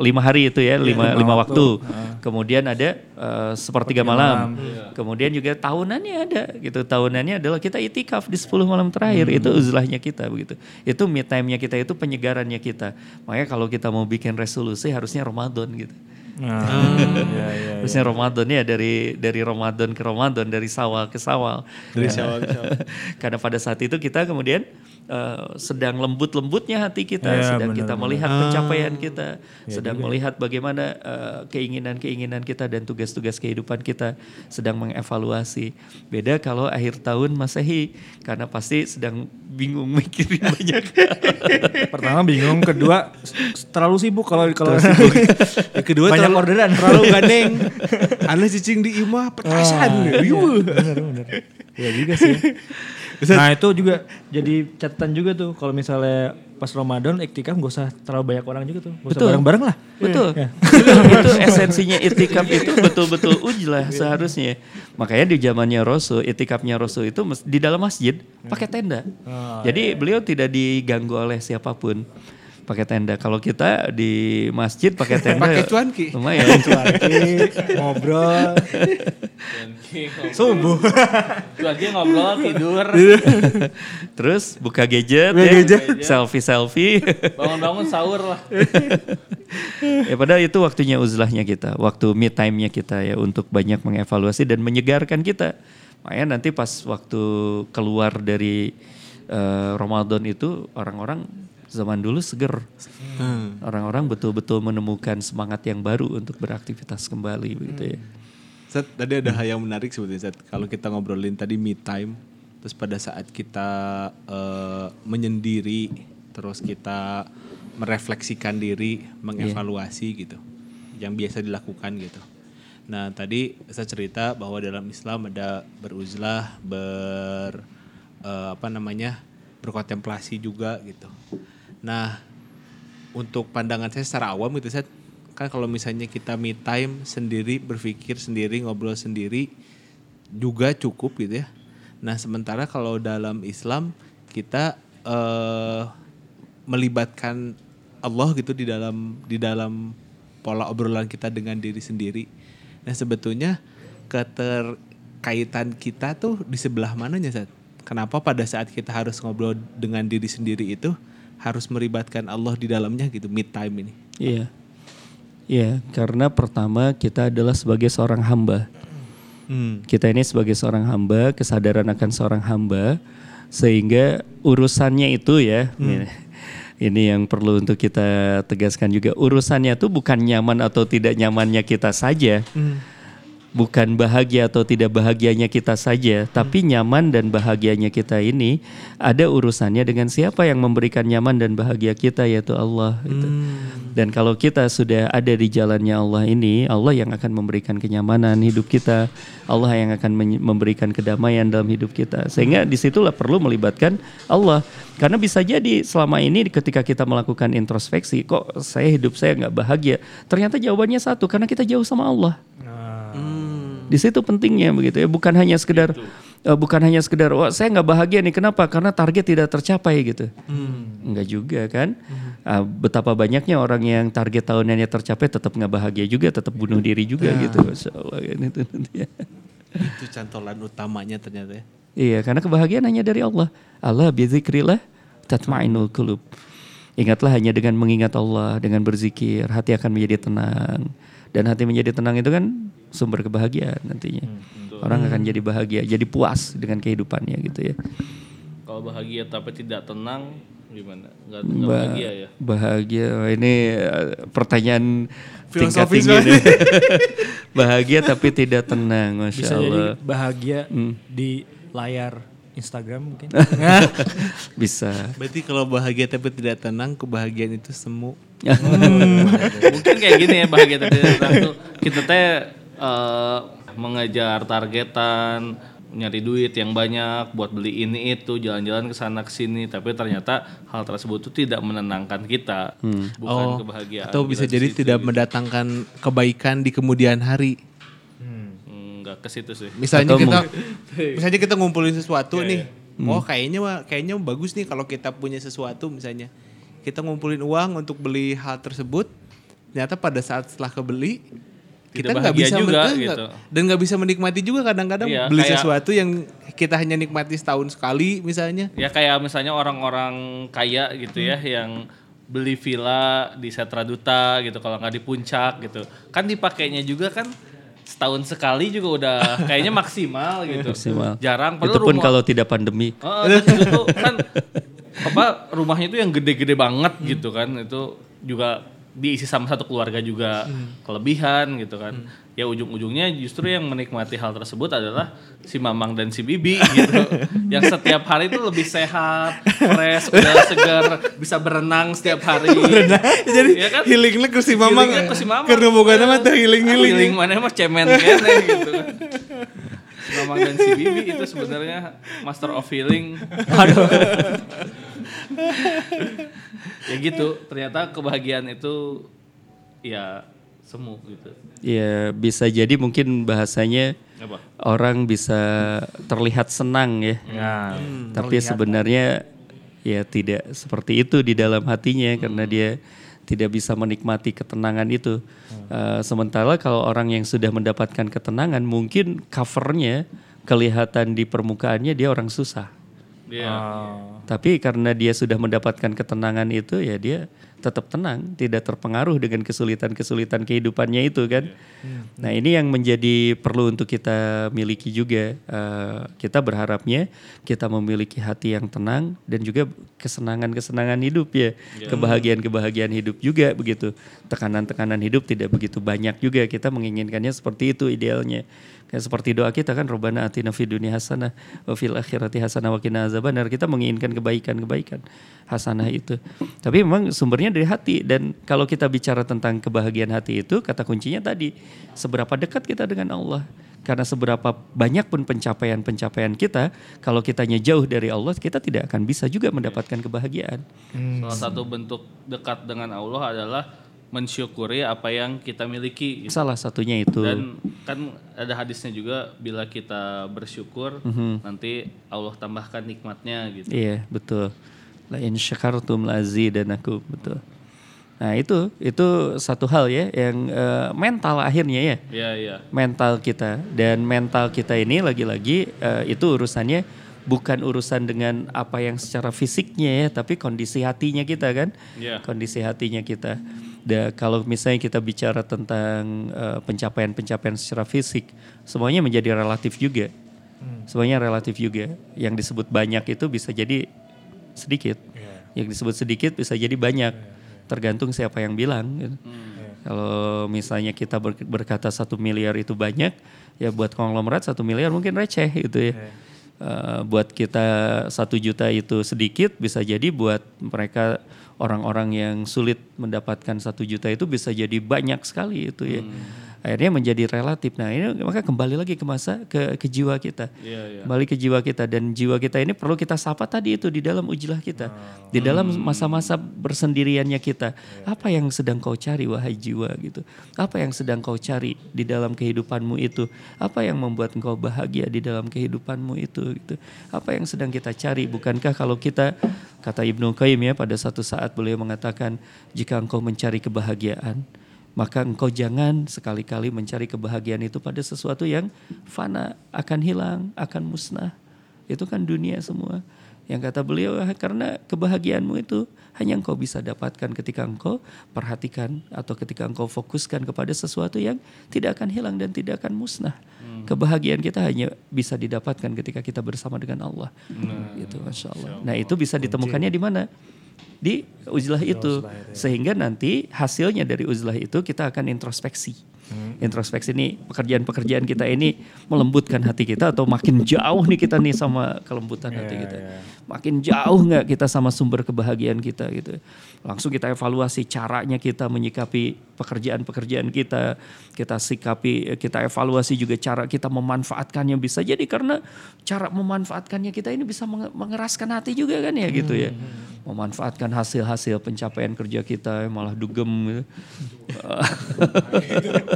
lima hari itu ya, lima, lima waktu. Kemudian ada uh, sepertiga malam. Kemudian juga tahunannya ada gitu. Tahunannya adalah kita itikaf di 10 malam terakhir. Itu uzlahnya kita begitu. Itu me time-nya kita, itu penyegarannya kita. Makanya kalau kita mau bikin resolusi harusnya Ramadan gitu. nah, ya, ya. Harusnya Ramadan ya dari dari Ramadan ke Ramadan, dari sawal ke sawal. Dari sawal ke sawal. Karena pada saat itu kita kemudian eh, sedang lembut-lembutnya hati kita, Ya, sedang benar, kita melihat pencapaian kita, sedang melihat bagaimana eh, keinginan-keinginan kita dan tugas-tugas kehidupan kita sedang mengevaluasi. Beda kalau akhir tahun Masehi karena pasti sedang bingung mikirin banyak. Pertama bingung kedua terlalu sibuk kalau kalau sibuk. kedua banyak terlalu, orderan. terlalu gandeng. Anda cicing di imah petasan. Ah, iya, bener bener ya juga sih nah itu juga jadi catatan juga tuh kalau misalnya pas Ramadan iktikaf gak usah terlalu banyak orang juga tuh gak usah Betul. bareng-bareng lah Betul. Ya. itu, itu esensinya itikaf itu betul-betul ujlah seharusnya. Makanya di zamannya Rasul, itikafnya Rasul itu di dalam masjid pakai tenda. Jadi beliau tidak diganggu oleh siapa pun. Pakai tenda. Kalau kita di masjid pakai tenda Pakai cuanki. lumayan. Cuanki, ngobrol subuh aja ngobrol tidur. Terus buka gadget, ya, selfie selfie. Bangun-bangun sahur lah. ya padahal itu waktunya uzlahnya kita, waktu me time-nya kita ya untuk banyak mengevaluasi dan menyegarkan kita. Makanya nanti pas waktu keluar dari eh, Ramadan itu orang-orang zaman dulu seger. Orang-orang betul-betul menemukan semangat yang baru untuk beraktivitas kembali begitu ya. Seth, tadi ada hal yang menarik sebetulnya Seth. Kalau kita ngobrolin tadi me time, terus pada saat kita eh, menyendiri, terus kita merefleksikan diri, mengevaluasi gitu, yang biasa dilakukan gitu. Nah tadi saya cerita bahwa dalam Islam ada beruzlah, ber eh, apa namanya berkontemplasi juga gitu. Nah untuk pandangan saya secara awam gitu saya kan kalau misalnya kita me time sendiri berpikir sendiri ngobrol sendiri juga cukup gitu ya. Nah sementara kalau dalam Islam kita eh, melibatkan Allah gitu di dalam di dalam pola obrolan kita dengan diri sendiri. Nah sebetulnya keterkaitan kita tuh di sebelah mananya Sat? Kenapa pada saat kita harus ngobrol dengan diri sendiri itu harus melibatkan Allah di dalamnya gitu mid time ini? Iya. Iya, karena pertama kita adalah sebagai seorang hamba. Kita ini sebagai seorang hamba, kesadaran akan seorang hamba, sehingga urusannya itu ya, ini yang perlu untuk kita tegaskan juga. Urusannya itu bukan nyaman atau tidak nyamannya kita saja, bukan bahagia atau tidak bahagianya kita saja, tapi nyaman dan bahagianya kita ini ada urusannya dengan siapa yang memberikan nyaman dan bahagia kita yaitu Allah. Gitu. Dan kalau kita sudah ada di jalannya Allah ini, Allah yang akan memberikan kenyamanan hidup kita, Allah yang akan memberikan kedamaian dalam hidup kita. Sehingga di situlah perlu melibatkan Allah. Karena bisa jadi selama ini ketika kita melakukan introspeksi, kok saya hidup saya nggak bahagia. Ternyata jawabannya satu, karena kita jauh sama Allah. Di situ pentingnya begitu ya, bukan hanya sekedar eh, bukan hanya sekedar wah saya nggak bahagia nih kenapa? Karena target tidak tercapai gitu. Enggak juga kan? Ah, betapa banyaknya orang yang target tahunannya tercapai tetap nggak bahagia juga, tetap bunuh diri juga gitu. Masya Allah kan itu nanti ya. Itu cantolan utamanya ternyata ya. Iya, karena kebahagiaan hanya dari Allah. Allah bizikrillah tatmainul qulub. Ingatlah hanya dengan mengingat Allah, dengan berzikir, hati akan menjadi tenang. Dan hati menjadi tenang itu kan sumber kebahagiaan nantinya. Orang akan jadi bahagia, jadi puas dengan kehidupannya gitu ya. Kalau bahagia tapi tidak tenang gimana? Enggak enggak Ba- bahagia ya. Bahagia, ini eh, pertanyaan tingkat tinggi. nih. bahagia tapi tidak tenang, masya Bisa jadi Allah. bahagia Hmm. di layar Instagram mungkin. Bisa. Berarti kalau bahagia tapi tidak tenang, kebahagiaan itu semu. Mungkin kayak gini ya bahagia tapi tidak tenang tuh kita teh eh, mengejar targetan nyari duit yang banyak buat beli ini itu jalan-jalan ke sana ke sini tapi ternyata hal tersebut tuh tidak menenangkan kita bukan kebahagiaan Atau bisa jadi situ tidak gitu. mendatangkan kebaikan di kemudian hari. Hmm, nggak ke situ sih Misalnya Atau kita misalnya kita ngumpulin sesuatu nih. Hmm. Oh, kayaknya kayaknya bagus nih kalau kita punya sesuatu misalnya. Kita ngumpulin uang untuk beli hal tersebut. Ternyata pada saat setelah kebeli kita nggak bisa juga, men- gitu. dan nggak bisa menikmati juga kadang-kadang Iya, beli kayak- sesuatu yang kita hanya nikmati setahun sekali misalnya. ya kayak misalnya orang-orang kaya gitu ya yang beli villa di Setra Duta gitu kalau nggak di puncak gitu kan dipakainya juga kan setahun sekali juga udah kayaknya maksimal gitu Maksimal. jarang Itu pun rumah- kalau tidak pandemi. Oh, dan itu kan apa rumahnya itu yang gede-gede banget gitu kan itu juga diisi sama satu keluarga juga kelebihan gitu kan. Ya ujung-ujungnya justru yang menikmati hal tersebut adalah si mamang dan si bibi gitu. Yang setiap hari itu lebih sehat fresh udah segar bisa berenang setiap hari. Jadi ya kan? healingnya ke si mamang. Healingnya ke si mamang. Karena boga nama teh healing healing-healing. mana mah cemen kene gitu. Kan Si Mamang dan si Bibi itu sebenarnya master of healing. Ya gitu, ternyata kebahagiaan itu ya semu gitu. Ya bisa jadi mungkin bahasanya Apa? orang bisa terlihat senang ya. Ya, Tapi sebenarnya ya tidak seperti itu di dalam hatinya karena dia tidak bisa menikmati ketenangan itu. Eh, sementara kalau orang yang sudah mendapatkan ketenangan mungkin covernya kelihatan di permukaannya dia orang susah. Dia Tapi karena dia sudah mendapatkan ketenangan itu ya dia tetap tenang, tidak terpengaruh dengan kesulitan-kesulitan kehidupannya itu kan. Nah ini yang menjadi perlu untuk kita miliki juga. Eh, kita berharapnya kita memiliki hati yang tenang dan juga kesenangan-kesenangan hidup ya, kebahagiaan-kebahagiaan hidup juga begitu. Tekanan-tekanan hidup tidak begitu banyak juga. Kita menginginkannya seperti itu idealnya. Kayak seperti doa kita kan Robbana atina fid dunya hasanah wa fil akhirati hasanah wa qina azabannar. Kita menginginkan kebaikan-kebaikan hasanah itu. Tapi memang sumbernya dari hati dan kalau kita bicara tentang kebahagiaan hati itu kata kuncinya tadi seberapa dekat kita dengan Allah. Karena seberapa banyak pun pencapaian-pencapaian kita, kalau kitanya jauh dari Allah, kita tidak akan bisa juga mendapatkan kebahagiaan. salah satu bentuk dekat dengan Allah adalah mensyukuri apa yang kita miliki. gitu. Salah satunya itu. Dan kan ada hadisnya juga bila kita bersyukur nanti Allah tambahkan nikmatnya gitu. Iya, betul. La in syakartum la aku betul. Nah, itu itu satu hal ya yang eh, mental akhirnya ya. Iya iya. Mental kita dan mental kita ini lagi-lagi eh, itu urusannya bukan urusan dengan apa yang secara fisiknya ya, tapi kondisi hatinya kita kan. Iya. Kondisi hatinya kita. Da, kalau misalnya kita bicara tentang eh, pencapaian-pencapaian secara fisik, semuanya menjadi relatif juga. Semuanya relatif juga. Yang disebut banyak itu bisa jadi sedikit. Yang disebut sedikit bisa jadi banyak. Tergantung siapa yang bilang. gitu. Kalau misalnya kita ber- berkata satu miliar itu banyak, ya buat konglomerat satu miliar mungkin receh gitu ya. Eh, buat kita satu juta itu sedikit, bisa jadi buat mereka orang-orang yang sulit mendapatkan satu juta itu bisa jadi banyak sekali itu ya. Akhirnya menjadi relatif. Nah ini maka kembali lagi ke masa ke, ke jiwa kita, kembali ke jiwa kita dan jiwa kita ini perlu kita sapa tadi itu di dalam ujlah kita, di dalam masa-masa bersendiriannya kita. Apa yang sedang kau cari wahai jiwa gitu? Apa yang sedang kau cari di dalam kehidupanmu itu? Apa yang membuat engkau bahagia di dalam kehidupanmu itu? Gitu. Apa yang sedang kita cari? Bukankah kalau kita kata Ibnu Qayyim ya pada satu saat beliau mengatakan jika engkau mencari kebahagiaan maka engkau jangan sekali-kali mencari kebahagiaan itu pada sesuatu yang fana, akan hilang, akan musnah. Itu kan dunia semua. Yang kata beliau karena kebahagiaanmu itu hanya engkau bisa dapatkan ketika engkau perhatikan atau ketika engkau fokuskan kepada sesuatu yang tidak akan hilang dan tidak akan musnah. Kebahagiaan kita hanya bisa didapatkan ketika kita bersama dengan Allah. Gitu, masya Allah. Nah itu bisa ditemukannya di mana? Di uzlah itu. Sehingga nanti hasilnya dari uzlah itu kita akan introspeksi. Introspeksi ini pekerjaan-pekerjaan kita ini melembutkan hati kita atau makin jauh nih kita nih sama kelembutan hati kita. Makin jauh nggak kita sama sumber kebahagiaan kita gitu. Langsung kita evaluasi caranya kita menyikapi pekerjaan-pekerjaan kita. Kita sikapi, kita evaluasi juga cara kita memanfaatkannya bisa jadi karena cara memanfaatkannya kita ini bisa menge- mengeraskan hati juga kan ya gitu ya. Memanfaatkan hasil-hasil pencapaian kerja kita malah dugem gitu.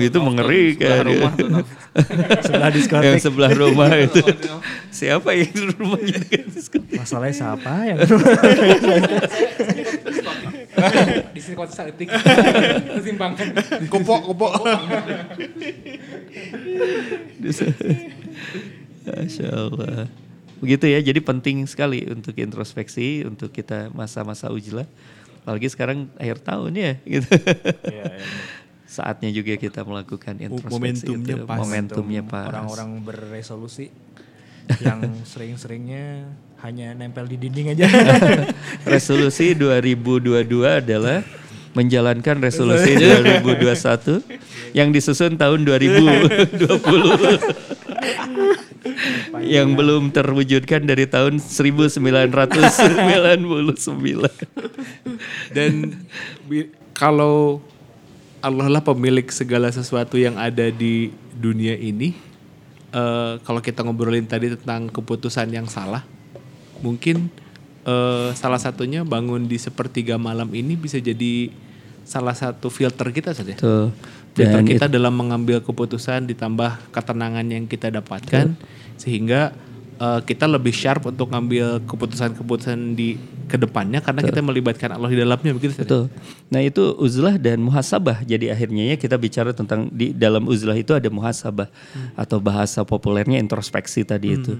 itu mengerikan. rumah tuh. Sebelah diskotek. Yang sebelah rumah itu. Siapa yang rumahnya dekat diskotek? Masalahnya siapa yang di sini kota saetik. Simpangkan. Kopok, kopok. Masya Allah. Begitu ya, jadi penting sekali untuk introspeksi, untuk kita masa-masa ujlah. Apalagi sekarang akhir tahun ya. Gitu. Saatnya juga kita melakukan introspeksi. Momentumnya itu. pas. Momentumnya pas. orang-orang berresolusi yang sering-seringnya hanya nempel di dinding aja. Resolusi 2022 adalah menjalankan resolusi 2021 yang disusun tahun 2020 yang belum terwujudkan dari tahun 1999. Dan kalau Allah lah pemilik segala sesuatu yang ada di dunia ini, eh, kalau kita ngobrolin tadi tentang keputusan yang salah, mungkin eh, salah satunya bangun di sepertiga malam ini bisa jadi salah satu filter kita saja. Tuh. Filter Dan kita dalam mengambil keputusan ditambah ketenangan yang kita dapatkan sehingga eh, kita lebih sharp untuk ngambil keputusan-keputusan di ke depannya karena kita melibatkan Allah di dalamnya begitu. Betul. Nah itu uzlah dan muhasabah. Jadi akhirnya ya kita bicara tentang di dalam uzlah itu ada muhasabah atau bahasa populernya introspeksi tadi itu.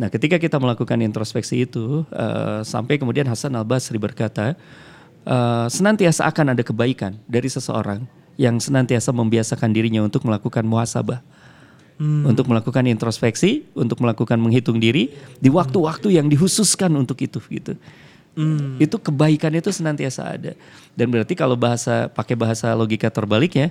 Nah ketika kita melakukan introspeksi itu eh, sampai kemudian Hasan al Basri berkata eh, senantiasa akan ada kebaikan dari seseorang yang senantiasa membiasakan dirinya untuk melakukan muhasabah. Untuk melakukan introspeksi, untuk melakukan menghitung diri di waktu-waktu yang dihususkan untuk itu gitu. Itu kebaikan itu senantiasa ada. Dan berarti kalau bahasa pakai bahasa logika terbalik ya,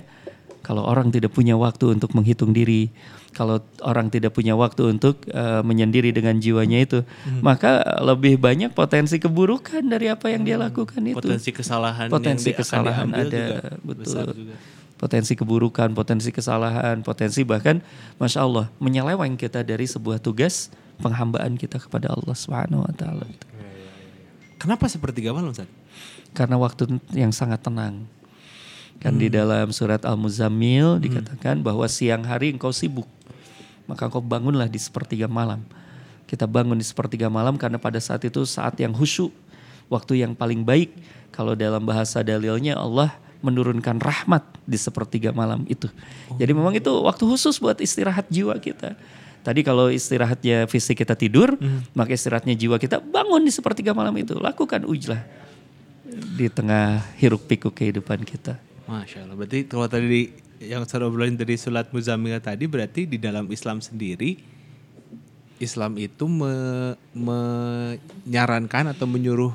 kalau orang tidak punya waktu untuk menghitung diri, kalau orang tidak punya waktu untuk eh, menyendiri dengan jiwanya itu, maka lebih banyak potensi keburukan dari apa yang dia lakukan itu. Potensi kesalahan Potensi yang akan kesalahan ada, juga betul. juga. Potensi keburukan, potensi kesalahan, potensi bahkan, masya Allah, menyeleweng kita dari sebuah tugas penghambaan kita kepada Allah Subhanahu Wa Taala. Kenapa sepertiga malam Ustaz? karena waktu yang sangat tenang. Kan di dalam surat Al-Muzammil dikatakan bahwa siang hari engkau sibuk. Maka engkau bangunlah di sepertiga malam. Kita bangun di sepertiga malam karena pada saat itu saat yang khusyuk. Waktu yang paling baik. Kalau dalam bahasa dalilnya Allah menurunkan rahmat di sepertiga malam itu. Jadi memang itu waktu khusus buat istirahat jiwa kita. Tadi kalau istirahatnya fisik kita tidur, maka istirahatnya jiwa kita bangun di sepertiga malam itu. Lakukan ujlah di tengah hiruk pikuk kehidupan kita. Masya Allah. Berarti kalau tadi yang saya obrolin dari surat Muzammil tadi berarti di dalam Islam sendiri Islam itu me- menyarankan atau menyuruh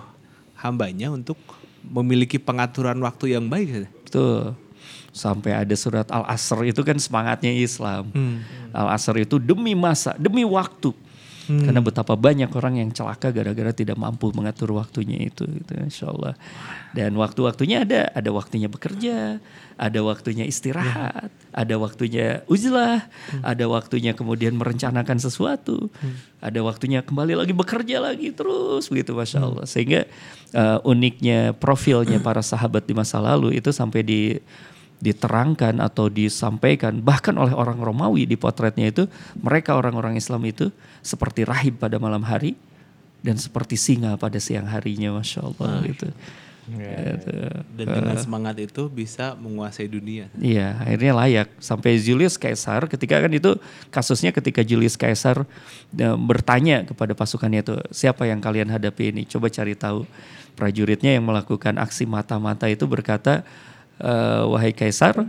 hambanya untuk memiliki pengaturan waktu yang baik. Ustaz? Betul. Sampai ada surat Al-Asr itu kan semangatnya Islam. Al-Asr itu demi masa, demi waktu. Karena betapa banyak orang yang celaka gara-gara tidak mampu mengatur waktunya itu gitu insya Allah. Dan waktu-waktunya ada, ada waktunya bekerja, ada waktunya istirahat, ada waktunya uzlah, ada waktunya kemudian merencanakan sesuatu, ada waktunya kembali lagi bekerja lagi terus begitu Masya Allah. Sehingga uh, uniknya profilnya para sahabat di masa lalu itu sampai di diterangkan atau disampaikan bahkan oleh orang Romawi di potretnya itu mereka orang-orang Islam itu seperti rahib pada malam hari dan seperti singa pada siang harinya masya Allah gitu. Gitu. Dan dengan semangat itu bisa menguasai dunia. Iya, akhirnya layak. Sampai Julius Caesar ketika kan itu kasusnya ketika Julius Caesar eh, bertanya kepada pasukannya itu, siapa yang kalian hadapi ini? Coba cari tahu. Prajuritnya yang melakukan aksi mata-mata itu berkata, "Eh, wahai Kaisar,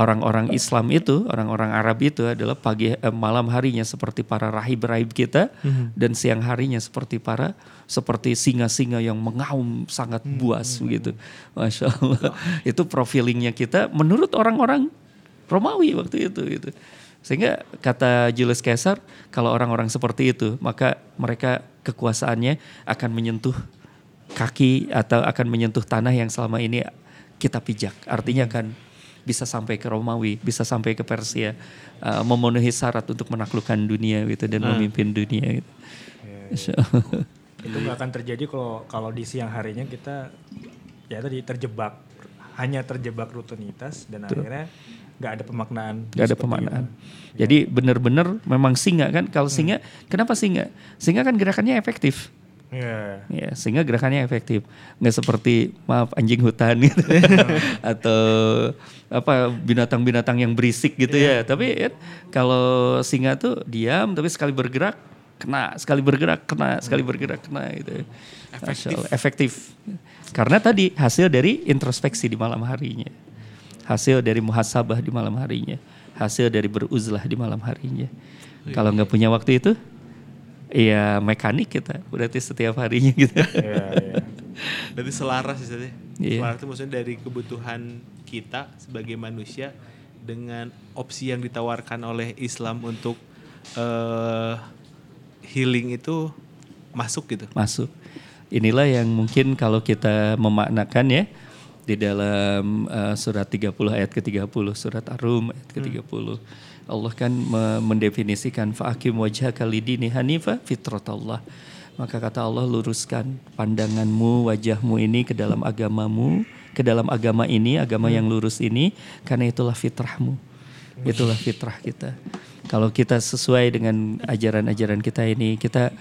orang-orang Islam itu, orang-orang Arab itu adalah pagi eh, malam harinya seperti para rahib-rahib kita dan siang harinya seperti para seperti singa-singa yang mengaum sangat buas begitu. Masya Allah. itu profilingnya kita menurut orang-orang Romawi waktu itu gitu. Sehingga kata Julius Caesar, kalau orang-orang seperti itu, maka mereka kekuasaannya akan menyentuh kaki atau akan menyentuh tanah yang selama ini kita pijak. Artinya akan bisa sampai ke Romawi, bisa sampai ke Persia, uh, memenuhi syarat untuk menaklukkan dunia gitu dan memimpin dunia gitu. Insya Allah. itu nggak akan terjadi kalau kalau di siang harinya kita ya tadi terjebak hanya terjebak rutinitas dan akhirnya nggak ada pemaknaan Gak ada pemaknaan. itu. Jadi benar-benar memang singa kan. Kalau singa, kenapa singa? Singa kan gerakannya efektif. Iya. Ya, sehingga gerakannya efektif. Nggak seperti maaf anjing hutan gitu. Atau apa binatang-binatang yang berisik gitu ya. Tapi kan, kalau singa tuh diam tapi sekali bergerak kena, sekali bergerak kena, sekali bergerak kena gitu. Efektif. efektif. Karena tadi hasil dari introspeksi di malam harinya. Hasil dari muhasabah di malam harinya. Hasil dari beruzlah di malam harinya. Kalau nggak punya waktu itu, Iya mekanik kita berarti setiap harinya gitu. Iya, iya. Berarti selaras istilahnya. Iya. Selaras itu maksudnya dari kebutuhan kita sebagai manusia dengan opsi yang ditawarkan oleh Islam untuk eh, healing itu masuk gitu. Masuk. Inilah yang mungkin kalau kita memaknakan ya di dalam uh, surat 30 ayat ke-30 surat Ar-Rum ayat ke-30. Allah kan me- mendefinisikan fa'akim wajhaka lidini hanifa fitratallah. Maka kata Allah luruskan pandanganmu, wajahmu ini ke dalam agamamu, ke dalam agama ini, agama yang lurus ini karena itulah fitrahmu. Itulah fitrah kita. Kalau kita sesuai dengan ajaran-ajaran kita ini, kita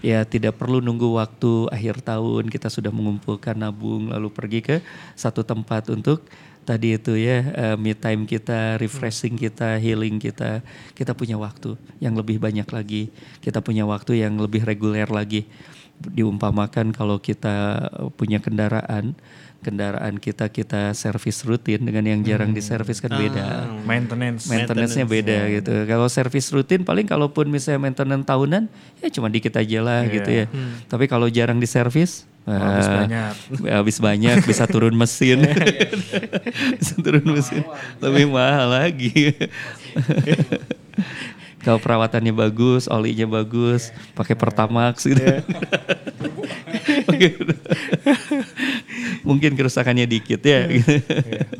ya tidak perlu nunggu waktu akhir tahun kita sudah mengumpulkan nabung lalu pergi ke satu tempat untuk tadi itu ya eh, me time kita, refreshing kita, healing kita. Kita punya waktu yang lebih banyak lagi. Kita punya waktu yang lebih reguler lagi. Diumpamakan kalau kita punya kendaraan, kendaraan kita kita servis rutin dengan yang jarang diservis kan beda Maintenance. maintenance-nya beda gitu. Kalau servis rutin paling kalaupun misalnya maintenance tahunan ya cuma dikit aja lah Iya. gitu ya. Tapi kalau jarang diservis Habis ah, banyak. Habis banyak bisa turun mesin. bisa turun mesin. Lebih mahal lagi. Kalau perawatannya bagus, olinya bagus, pakai Pertamax gitu. Mungkin kerusakannya dikit ya. gitu.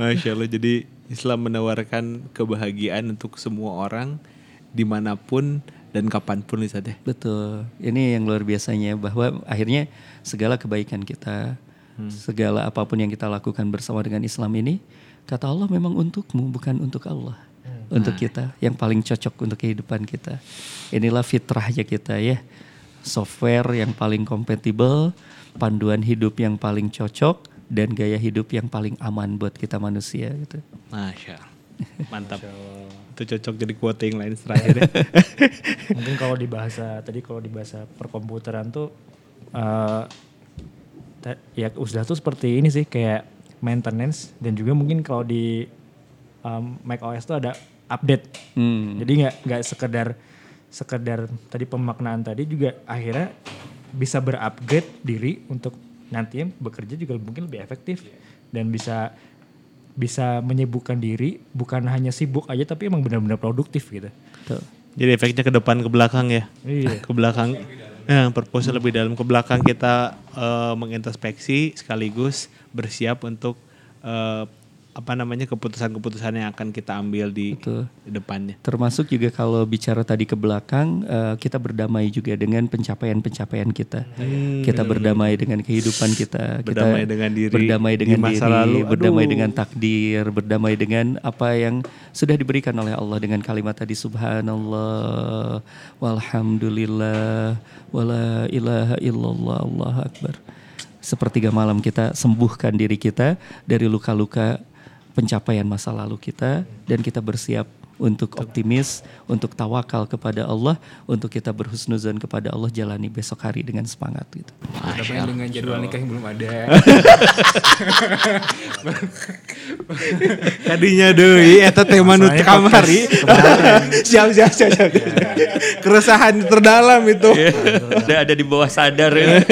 Masya Allah. Jadi Islam menawarkan kebahagiaan untuk semua orang di mana pun dan kapan pun Ustaz ya. Betul. Ini yang luar biasanya bahwa akhirnya segala kebaikan kita, segala apa pun yang kita lakukan bersama dengan Islam ini, kata Allah memang untukmu bukan untuk Allah. Untuk kita yang paling cocok untuk kehidupan kita. Inilah fitrahnya kita ya. Software yang paling kompatibel, panduan hidup yang paling cocok dan gaya hidup yang paling aman buat kita manusia gitu. Masya Allah. Mantap. Itu cocok jadi quote yang lain terakhir ya. Mungkin kalau di bahasa tadi kalau di bahasa perkomputeran tuh ta- ya udah tuh seperti ini sih kayak maintenance dan juga mungkin kalau di um, Mac OS tuh ada update. Hmm. Jadi nggak nggak sekedar sekedar tadi pemaknaan tadi juga akhirnya bisa berupgrade diri untuk nantinya bekerja juga mungkin lebih efektif dan bisa bisa menyibukkan diri bukan hanya sibuk aja tapi emang benar-benar produktif gitu. Betul. Jadi efeknya ke depan ke belakang ya. Iya. Ke belakang. Nah, purpose lebih dalam. Ke belakang kita eh, mengintrospeksi sekaligus bersiap untuk eh, apa namanya keputusan-keputusan yang akan kita ambil di, Betul. di depannya. Termasuk juga kalau bicara tadi ke belakang, eh, kita berdamai juga dengan pencapaian-pencapaian kita. kita berdamai dengan kehidupan kita. Berdamai kita dengan diri Berdamai di dengan masa diri, lalu. berdamai dengan takdir, berdamai dengan apa yang sudah diberikan oleh Allah dengan kalimat tadi Subhanallah, walhamdulillah, wala ilaha illallah, Allah akbar. Sepertiga malam kita sembuhkan diri kita dari luka-luka pencapaian masa lalu kita dan kita bersiap untuk optimis, untuk tawakal kepada Allah, untuk kita berhusnuzan kepada Allah jalani besok hari dengan semangat gitu. Ada dengan jadwal nikah yang belum ada. Tadinya deui eta teh manut kamari. siap, siap, siap, siap. Keresahan terdalam itu. Udah ada di bawah sadar ya.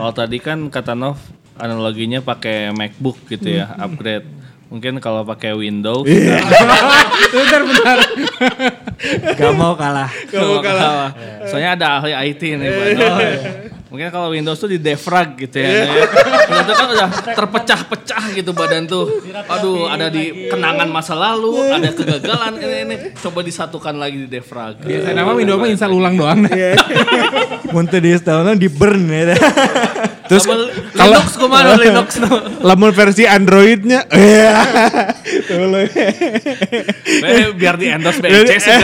Kalau tadi kan kata Nov analoginya pakai MacBook gitu ya, upgrade. Mungkin kalau pakai Windows bentar, bentar. Gak mau kalah. Gak mau kalah. Soalnya ada ahli IT nih Pak. Mungkin kalau Windows tuh di defrag gitu ya. Itu kan udah terpecah-pecah gitu badan tuh. Aduh, ada di kenangan masa lalu, ada kegagalan ini ini. Coba disatukan lagi di defrag. Biasa nama Windows mah install ulang doang. Muntah di setahun di burn ya. Terus Kalau kalau Linux ke mana Linux? lamun versi Androidnya, iya. Biar di endorse sih.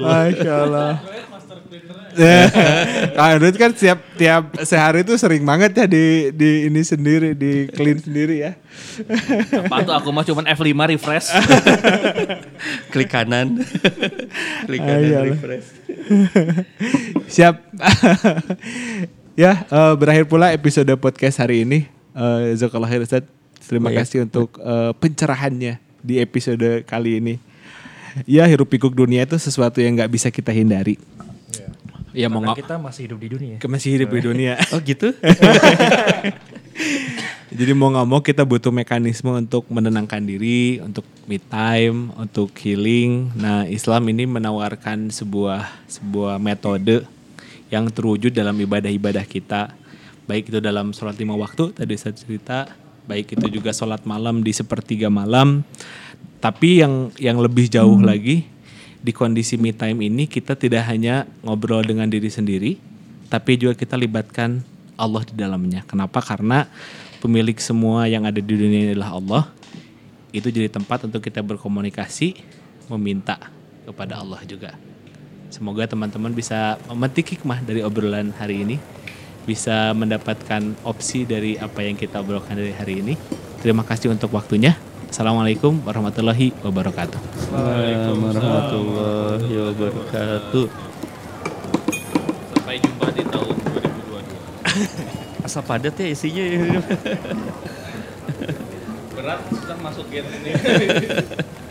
Masya Allah. Android kan tiap tiap sehari tuh sering banget ya di di ini sendiri di clean sendiri ya. Apa tuh aku mah cuman F5 refresh. Klik kanan. Klik kanan Ayolah. refresh. Siap. ya, eh, berakhir pula episode podcast hari ini. Eh Jazakallah khair Ustaz. Terima Baik. kasih untuk eh, pencerahannya di episode kali ini. Ya, hiruk pikuk dunia itu sesuatu yang nggak bisa kita hindari. Ya mau Karena nggak kita masih hidup di dunia. masih hidup di dunia. Oh gitu? Jadi mau nggak mau kita butuh mekanisme untuk menenangkan diri, untuk me time, untuk healing. Nah Islam ini menawarkan sebuah sebuah metode yang terwujud dalam ibadah-ibadah kita. Baik itu dalam sholat lima waktu tadi saya cerita, baik itu juga sholat malam di sepertiga malam. Tapi yang yang lebih jauh lagi di kondisi me time ini kita tidak hanya ngobrol dengan diri sendiri, tapi juga kita libatkan Allah di dalamnya. Kenapa? Karena pemilik semua yang ada di dunia ini adalah Allah. Itu jadi tempat untuk kita berkomunikasi, meminta kepada Allah juga. Semoga teman-teman bisa memetik hikmah dari obrolan hari ini, bisa mendapatkan opsi dari apa yang kita obrolkan dari hari ini. Terima kasih untuk waktunya. Assalamualaikum warahmatullahi wabarakatuh. Waalaikumsalam warahmatullahi wabarakatuh. Sampai jumpa di tahun 2022. Asa padat ya isinya. Berat sudah masuk gen ini.